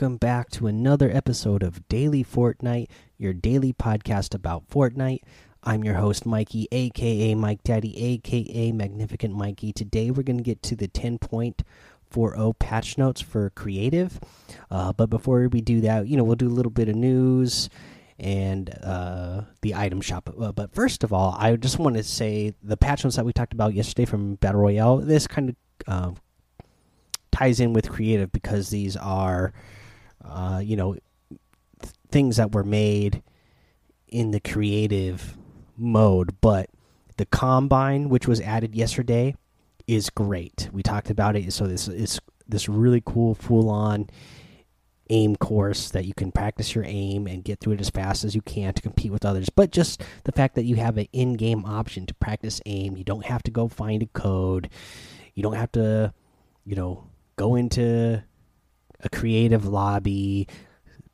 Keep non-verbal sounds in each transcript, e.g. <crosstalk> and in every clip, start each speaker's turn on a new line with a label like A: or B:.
A: welcome back to another episode of Daily Fortnite, your daily podcast about Fortnite. I'm your host, Mikey, aka Mike Daddy, aka Magnificent Mikey. Today we're going to get to the 10.40 patch notes for creative. Uh, but before we do that, you know, we'll do a little bit of news and uh, the item shop. Uh, but first of all, I just want to say the patch notes that we talked about yesterday from Battle Royale, this kind of uh, ties in with creative because these are, uh, you know, th things that were made in the creative mode. But the combine, which was added yesterday, is great. We talked about it. So this is this really cool, full on aim course that you can practice your aim and get through it as fast as you can to compete with others. But just the fact that you have an in game option to practice aim, you don't have to go find a code. You don't have to, you know, go into a creative lobby,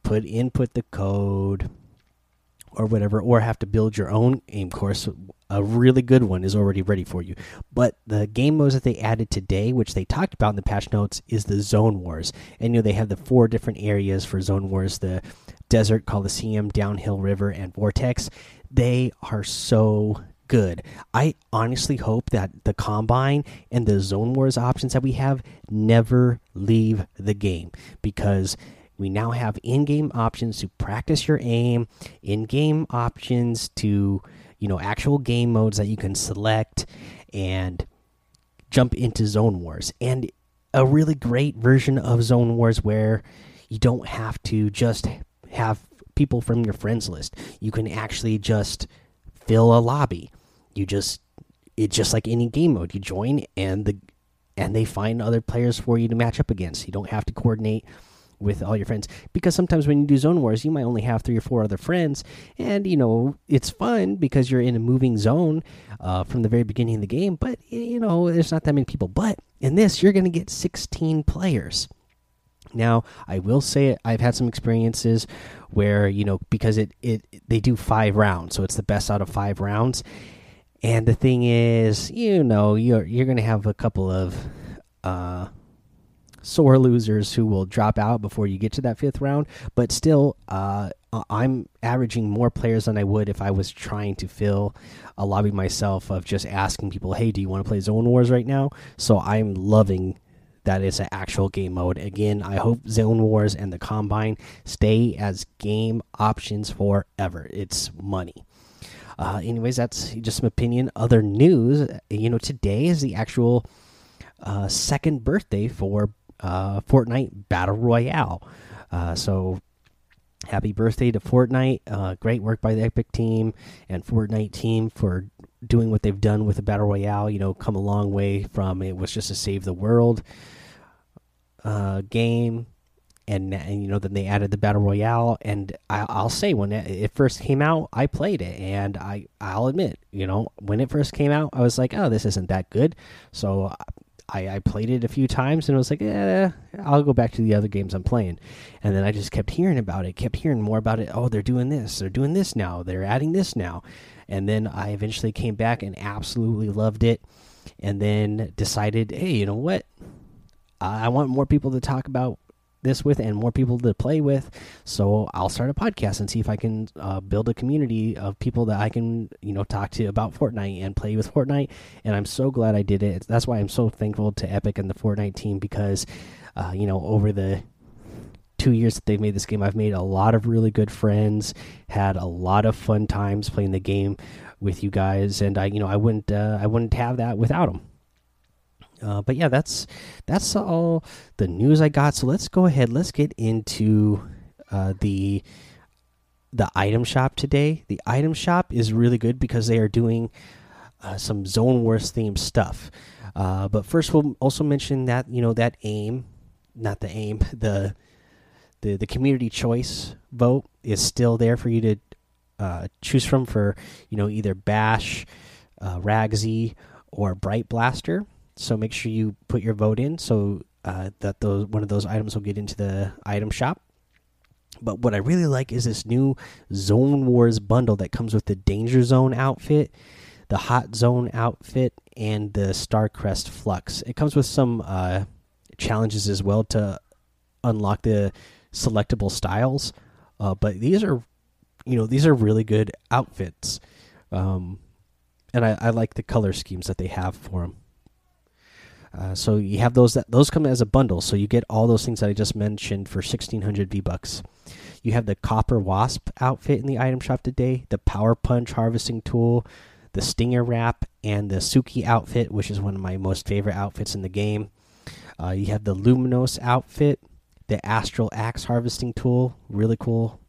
A: put input the code or whatever, or have to build your own aim course. A really good one is already ready for you. But the game modes that they added today, which they talked about in the patch notes, is the Zone Wars. And you know they have the four different areas for Zone Wars: the Desert, Coliseum, Downhill River, and Vortex. They are so good. I honestly hope that the combine and the zone wars options that we have never leave the game because we now have in-game options to practice your aim, in-game options to, you know, actual game modes that you can select and jump into zone wars and a really great version of zone wars where you don't have to just have people from your friends list. You can actually just fill a lobby. You just it's just like any game mode. You join and the and they find other players for you to match up against. You don't have to coordinate with all your friends because sometimes when you do zone wars you might only have three or four other friends and you know it's fun because you're in a moving zone uh, from the very beginning of the game but you know there's not that many people but in this you're going to get 16 players now, I will say I've had some experiences where, you know, because it, it they do 5 rounds, so it's the best out of 5 rounds. And the thing is, you know, you're you're going to have a couple of uh sore losers who will drop out before you get to that fifth round. But still, uh, I'm averaging more players than I would if I was trying to fill a lobby myself of just asking people, "Hey, do you want to play Zone Wars right now?" So I'm loving that it's an actual game mode. Again, I hope Zone Wars and the Combine stay as game options forever. It's money. Uh, anyways, that's just some opinion. Other news, you know, today is the actual uh, second birthday for uh, Fortnite Battle Royale. Uh, so happy birthday to Fortnite. Uh, great work by the Epic team and Fortnite team for doing what they've done with the Battle Royale. You know, come a long way from it was just to save the world uh, game. And, and, you know then they added the battle royale and I, will say when it, it, first came out i played it and i i'll admit you know when it first came out i was like oh this isn't that good so I, I played it a few times and I was like, eh, I'll go back to the other games I'm playing. And then I just kept hearing about it, kept hearing more about it. Oh, they're doing this, they're doing this now, they're adding this now. And then I eventually came back and absolutely loved it. And then decided, hey, you know what? I want more people to talk about this with and more people to play with. So I'll start a podcast and see if I can uh, build a community of people that I can, you know, talk to about Fortnite and play with Fortnite. And I'm so glad I did it. That's why I'm so thankful to Epic and the Fortnite team because, uh, you know, over the two years that they've made this game, I've made a lot of really good friends, had a lot of fun times playing the game with you guys, and I, you know, I wouldn't, uh, I wouldn't have that without them. Uh, but yeah, that's that's all the news I got. So let's go ahead. Let's get into uh, the the item shop today. The item shop is really good because they are doing uh, some Zone Wars themed stuff. Uh, but first, we'll also mention that you know that aim, not the aim, <laughs> the the the community choice vote is still there for you to uh, choose from for you know either Bash, uh, Ragsy, or Bright Blaster. So make sure you put your vote in so uh, that those one of those items will get into the item shop. But what I really like is this new Zone Wars bundle that comes with the Danger Zone outfit, the Hot Zone outfit, and the Starcrest Flux. It comes with some uh, challenges as well to unlock the selectable styles, uh, but these are, you know, these are really good outfits, um, and I, I like the color schemes that they have for them. Uh, so you have those that those come as a bundle, so you get all those things that I just mentioned for sixteen hundred V bucks. You have the Copper Wasp outfit in the item shop today, the Power Punch harvesting tool, the Stinger Wrap, and the Suki outfit, which is one of my most favorite outfits in the game. Uh, you have the Luminos outfit, the Astral Axe harvesting tool, really cool.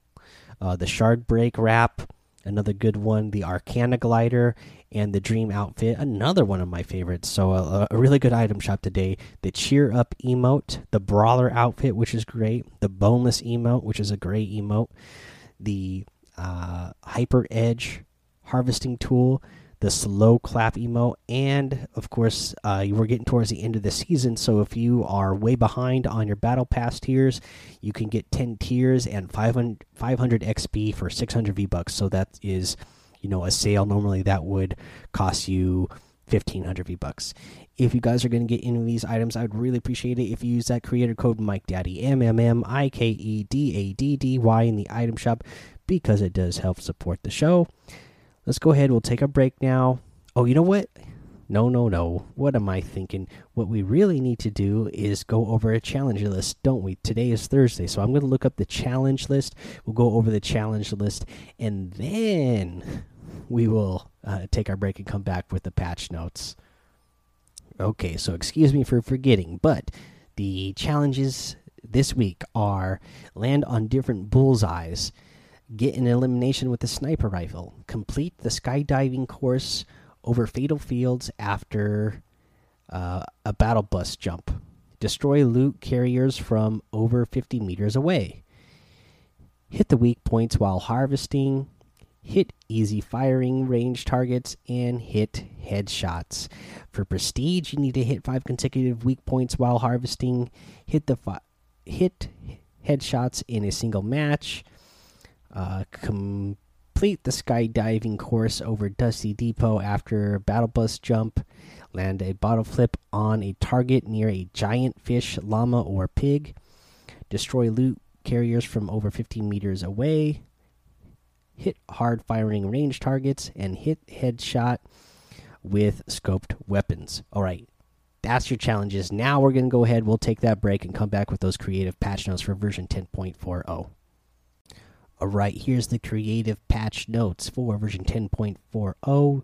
A: Uh, the Shard Break Wrap, another good one. The Arcana Glider and the Dream outfit, another one of my favorites. So a, a, really good item shop today. The Cheer Up emote, the Brawler outfit, which is great. The Boneless emote, which is a great emote. The uh, Hyper Edge harvesting tool the slow clap emote, and of course, uh, we're getting towards the end of the season. So if you are way behind on your battle pass tiers, you can get 10 tiers and 500, 500 XP for 600 V bucks. So that is, you know, a sale. Normally that would cost you 1500 V bucks. If you guys are going to get any of these items, I would really appreciate it if you use that creator code Mike Daddy M M M I K E D A D D Y in the item shop because it does help support the show. Let's go ahead. We'll take a break now. Oh, you know what? No, no, no. What am I thinking? What we really need to do is go over a challenge list, don't we? Today is Thursday, so I'm going to look up the challenge list. We'll go over the challenge list, and then we will uh, take our break and come back with the patch notes. Okay, so excuse me for forgetting, but the challenges this week are land on different bullseyes get an elimination with a sniper rifle, complete the skydiving course over fatal fields after uh, a battle bus jump, destroy loot carriers from over 50 meters away, hit the weak points while harvesting, hit easy firing range targets, and hit headshots. For prestige, you need to hit five consecutive weak points while harvesting, hit the hit headshots in a single match uh, complete the skydiving course over Dusty Depot after battle bus jump. Land a bottle flip on a target near a giant fish, llama, or pig. Destroy loot carriers from over 15 meters away. Hit hard firing range targets and hit headshot with scoped weapons. All right, that's your challenges. Now we're going to go ahead. We'll take that break and come back with those creative patch notes for version 10.40. All right, here's the creative patch notes for version 10.40.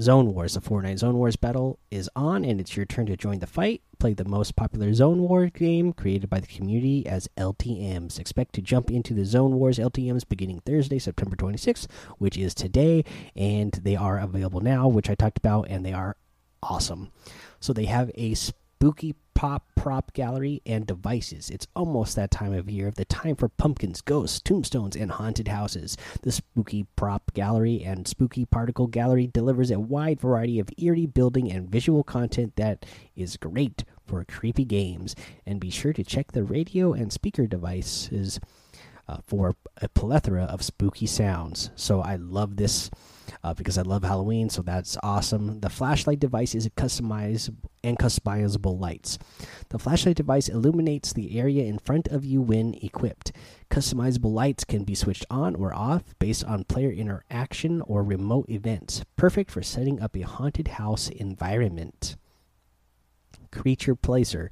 A: Zone Wars, the Fortnite Zone Wars battle is on, and it's your turn to join the fight. Play the most popular Zone War game created by the community as LTMs. Expect to jump into the Zone Wars LTMs beginning Thursday, September 26th, which is today, and they are available now, which I talked about, and they are awesome. So they have a spooky pop prop gallery and devices. It's almost that time of year, of the time for pumpkins, ghosts, tombstones, and haunted houses. The spooky prop gallery and spooky particle gallery delivers a wide variety of eerie building and visual content that is great for creepy games. And be sure to check the radio and speaker devices uh, for a plethora of spooky sounds. So I love this uh, because I love Halloween, so that's awesome. The flashlight device is a customized and customizable lights. The flashlight device illuminates the area in front of you when equipped. Customizable lights can be switched on or off based on player interaction or remote events. Perfect for setting up a haunted house environment. Creature Placer.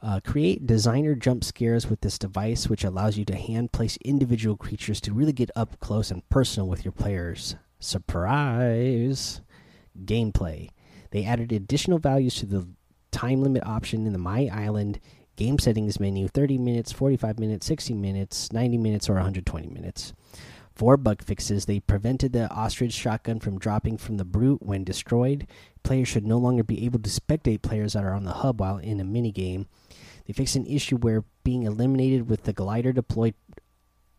A: Uh, create designer jump scares with this device, which allows you to hand place individual creatures to really get up close and personal with your players. Surprise! Gameplay. They added additional values to the time limit option in the My Island game settings menu 30 minutes, 45 minutes, 60 minutes, 90 minutes, or 120 minutes. For bug fixes, they prevented the ostrich shotgun from dropping from the brute when destroyed. Players should no longer be able to spectate players that are on the hub while in a minigame. They fixed an issue where being eliminated with the glider deployed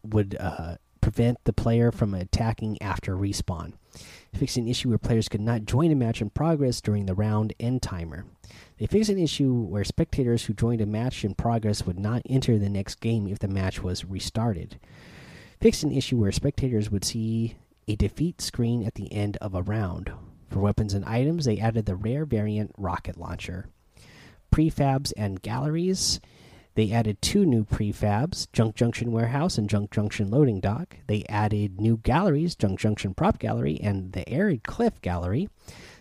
A: would uh, prevent the player from attacking after respawn. Fixed an issue where players could not join a match in progress during the round end timer. They fixed an issue where spectators who joined a match in progress would not enter the next game if the match was restarted. Fixed an issue where spectators would see a defeat screen at the end of a round. For weapons and items, they added the rare variant rocket launcher. Prefabs and galleries They added two new prefabs Junk Junction Warehouse and Junk Junction Loading Dock. They added new galleries Junk Junction Prop Gallery and the Arid Cliff Gallery.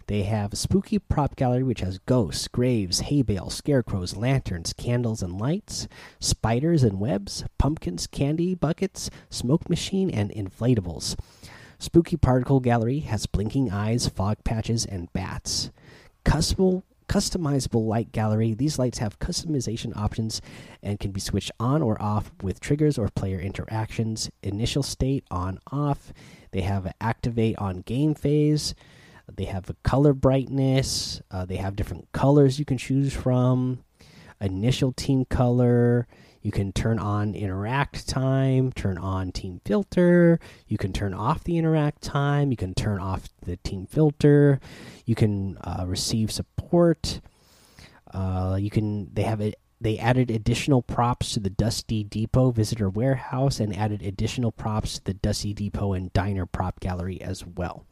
A: They have Spooky Prop Gallery, which has ghosts, graves, hay bales, scarecrows, lanterns, candles and lights, spiders and webs, pumpkins, candy buckets, smoke machine, and inflatables. Spooky Particle Gallery has blinking eyes, fog patches, and bats. Custom customizable light gallery. These lights have customization options and can be switched on or off with triggers or player interactions. Initial state on off. They have activate on game phase. They have a color brightness. Uh, they have different colors you can choose from. Initial team color. You can turn on interact time, turn on team filter. You can turn off the interact time. You can turn off the team filter. You can uh, receive support. Uh, you can. They have it. They added additional props to the Dusty Depot Visitor Warehouse and added additional props to the Dusty Depot and Diner Prop Gallery as well.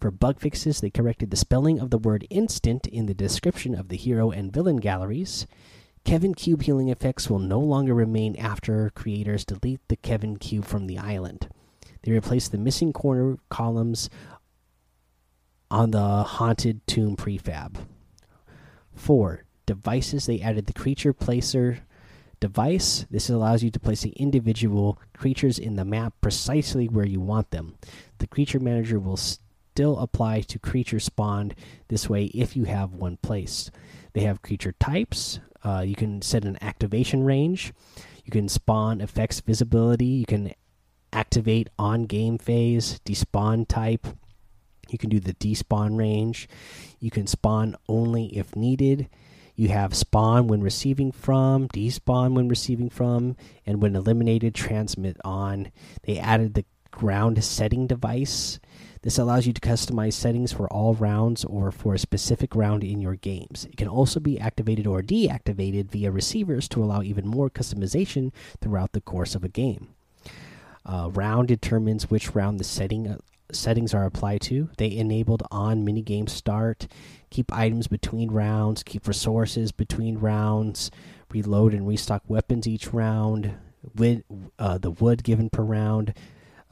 A: For bug fixes, they corrected the spelling of the word instant in the description of the hero and villain galleries. Kevin Cube healing effects will no longer remain after creators delete the Kevin Cube from the island. They replace the missing corner columns on the haunted tomb prefab. 4. Devices they added the creature placer device. This allows you to place the individual creatures in the map precisely where you want them. The creature manager will still apply to creature spawned this way if you have one placed. They have creature types. Uh, you can set an activation range. You can spawn effects visibility. You can activate on game phase, despawn type. You can do the despawn range. You can spawn only if needed. You have spawn when receiving from, despawn when receiving from, and when eliminated, transmit on. They added the round setting device. This allows you to customize settings for all rounds or for a specific round in your games. It can also be activated or deactivated via receivers to allow even more customization throughout the course of a game. Uh, round determines which round the setting uh, settings are applied to. They enabled on minigame start, keep items between rounds, keep resources between rounds, reload and restock weapons each round, with uh, the wood given per round,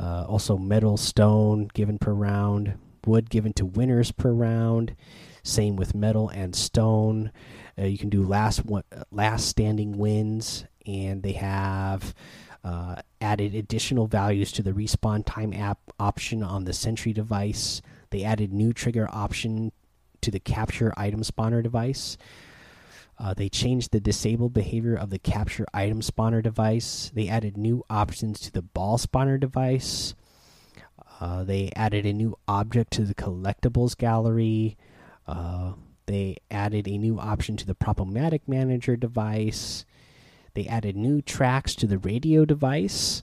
A: uh, also, metal, stone given per round, wood given to winners per round. Same with metal and stone. Uh, you can do last one, last standing wins, and they have uh, added additional values to the respawn time app option on the Sentry device. They added new trigger option to the capture item spawner device. Uh, they changed the disabled behavior of the capture item spawner device. They added new options to the ball spawner device. Uh, they added a new object to the collectibles gallery. Uh, they added a new option to the Prop-o-Matic manager device. They added new tracks to the radio device.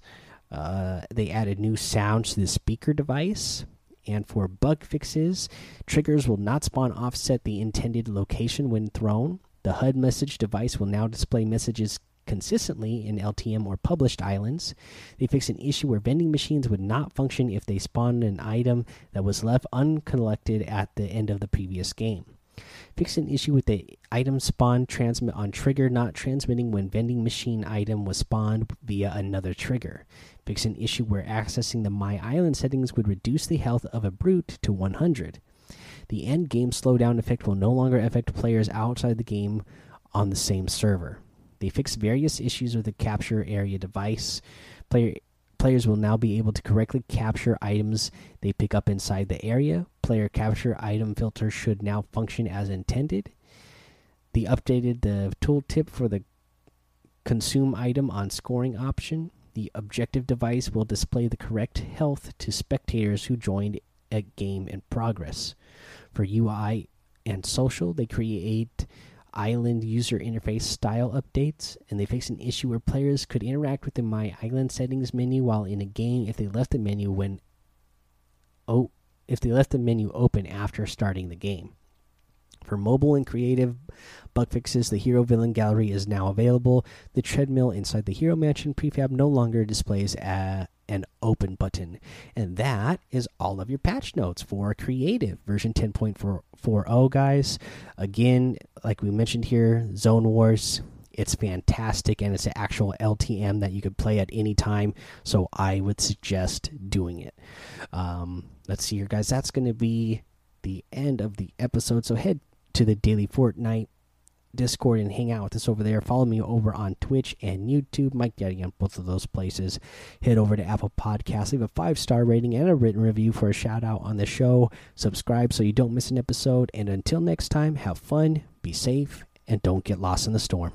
A: Uh, they added new sounds to the speaker device. And for bug fixes, triggers will not spawn offset the intended location when thrown. The HUD message device will now display messages consistently in LTM or published islands. They fixed an issue where vending machines would not function if they spawned an item that was left uncollected at the end of the previous game. Fixed an issue with the item spawn transmit on trigger not transmitting when vending machine item was spawned via another trigger. Fixed an issue where accessing the My Island settings would reduce the health of a brute to 100. The end game slowdown effect will no longer affect players outside the game on the same server. They fixed various issues with the capture area device. Player, players will now be able to correctly capture items they pick up inside the area. Player capture item filter should now function as intended. They updated the tooltip for the consume item on scoring option. The objective device will display the correct health to spectators who joined a game in progress. For UI and social, they create island user interface style updates, and they fix an issue where players could interact with the My Island settings menu while in a game if they left the menu when oh if they left the menu open after starting the game. For mobile and creative bug fixes, the Hero Villain Gallery is now available. The treadmill inside the Hero Mansion prefab no longer displays a, an open button. And that is all of your patch notes for creative version 10.40, guys. Again, like we mentioned here, Zone Wars It's fantastic and it's an actual LTM that you could play at any time. So I would suggest doing it. Um, let's see here, guys. That's going to be the end of the episode. So head to the Daily Fortnite Discord and hang out with us over there. Follow me over on Twitch and YouTube, Mike Daddy on both of those places. Head over to Apple Podcasts, leave a five star rating and a written review for a shout out on the show. Subscribe so you don't miss an episode. And until next time, have fun, be safe, and don't get lost in the storm.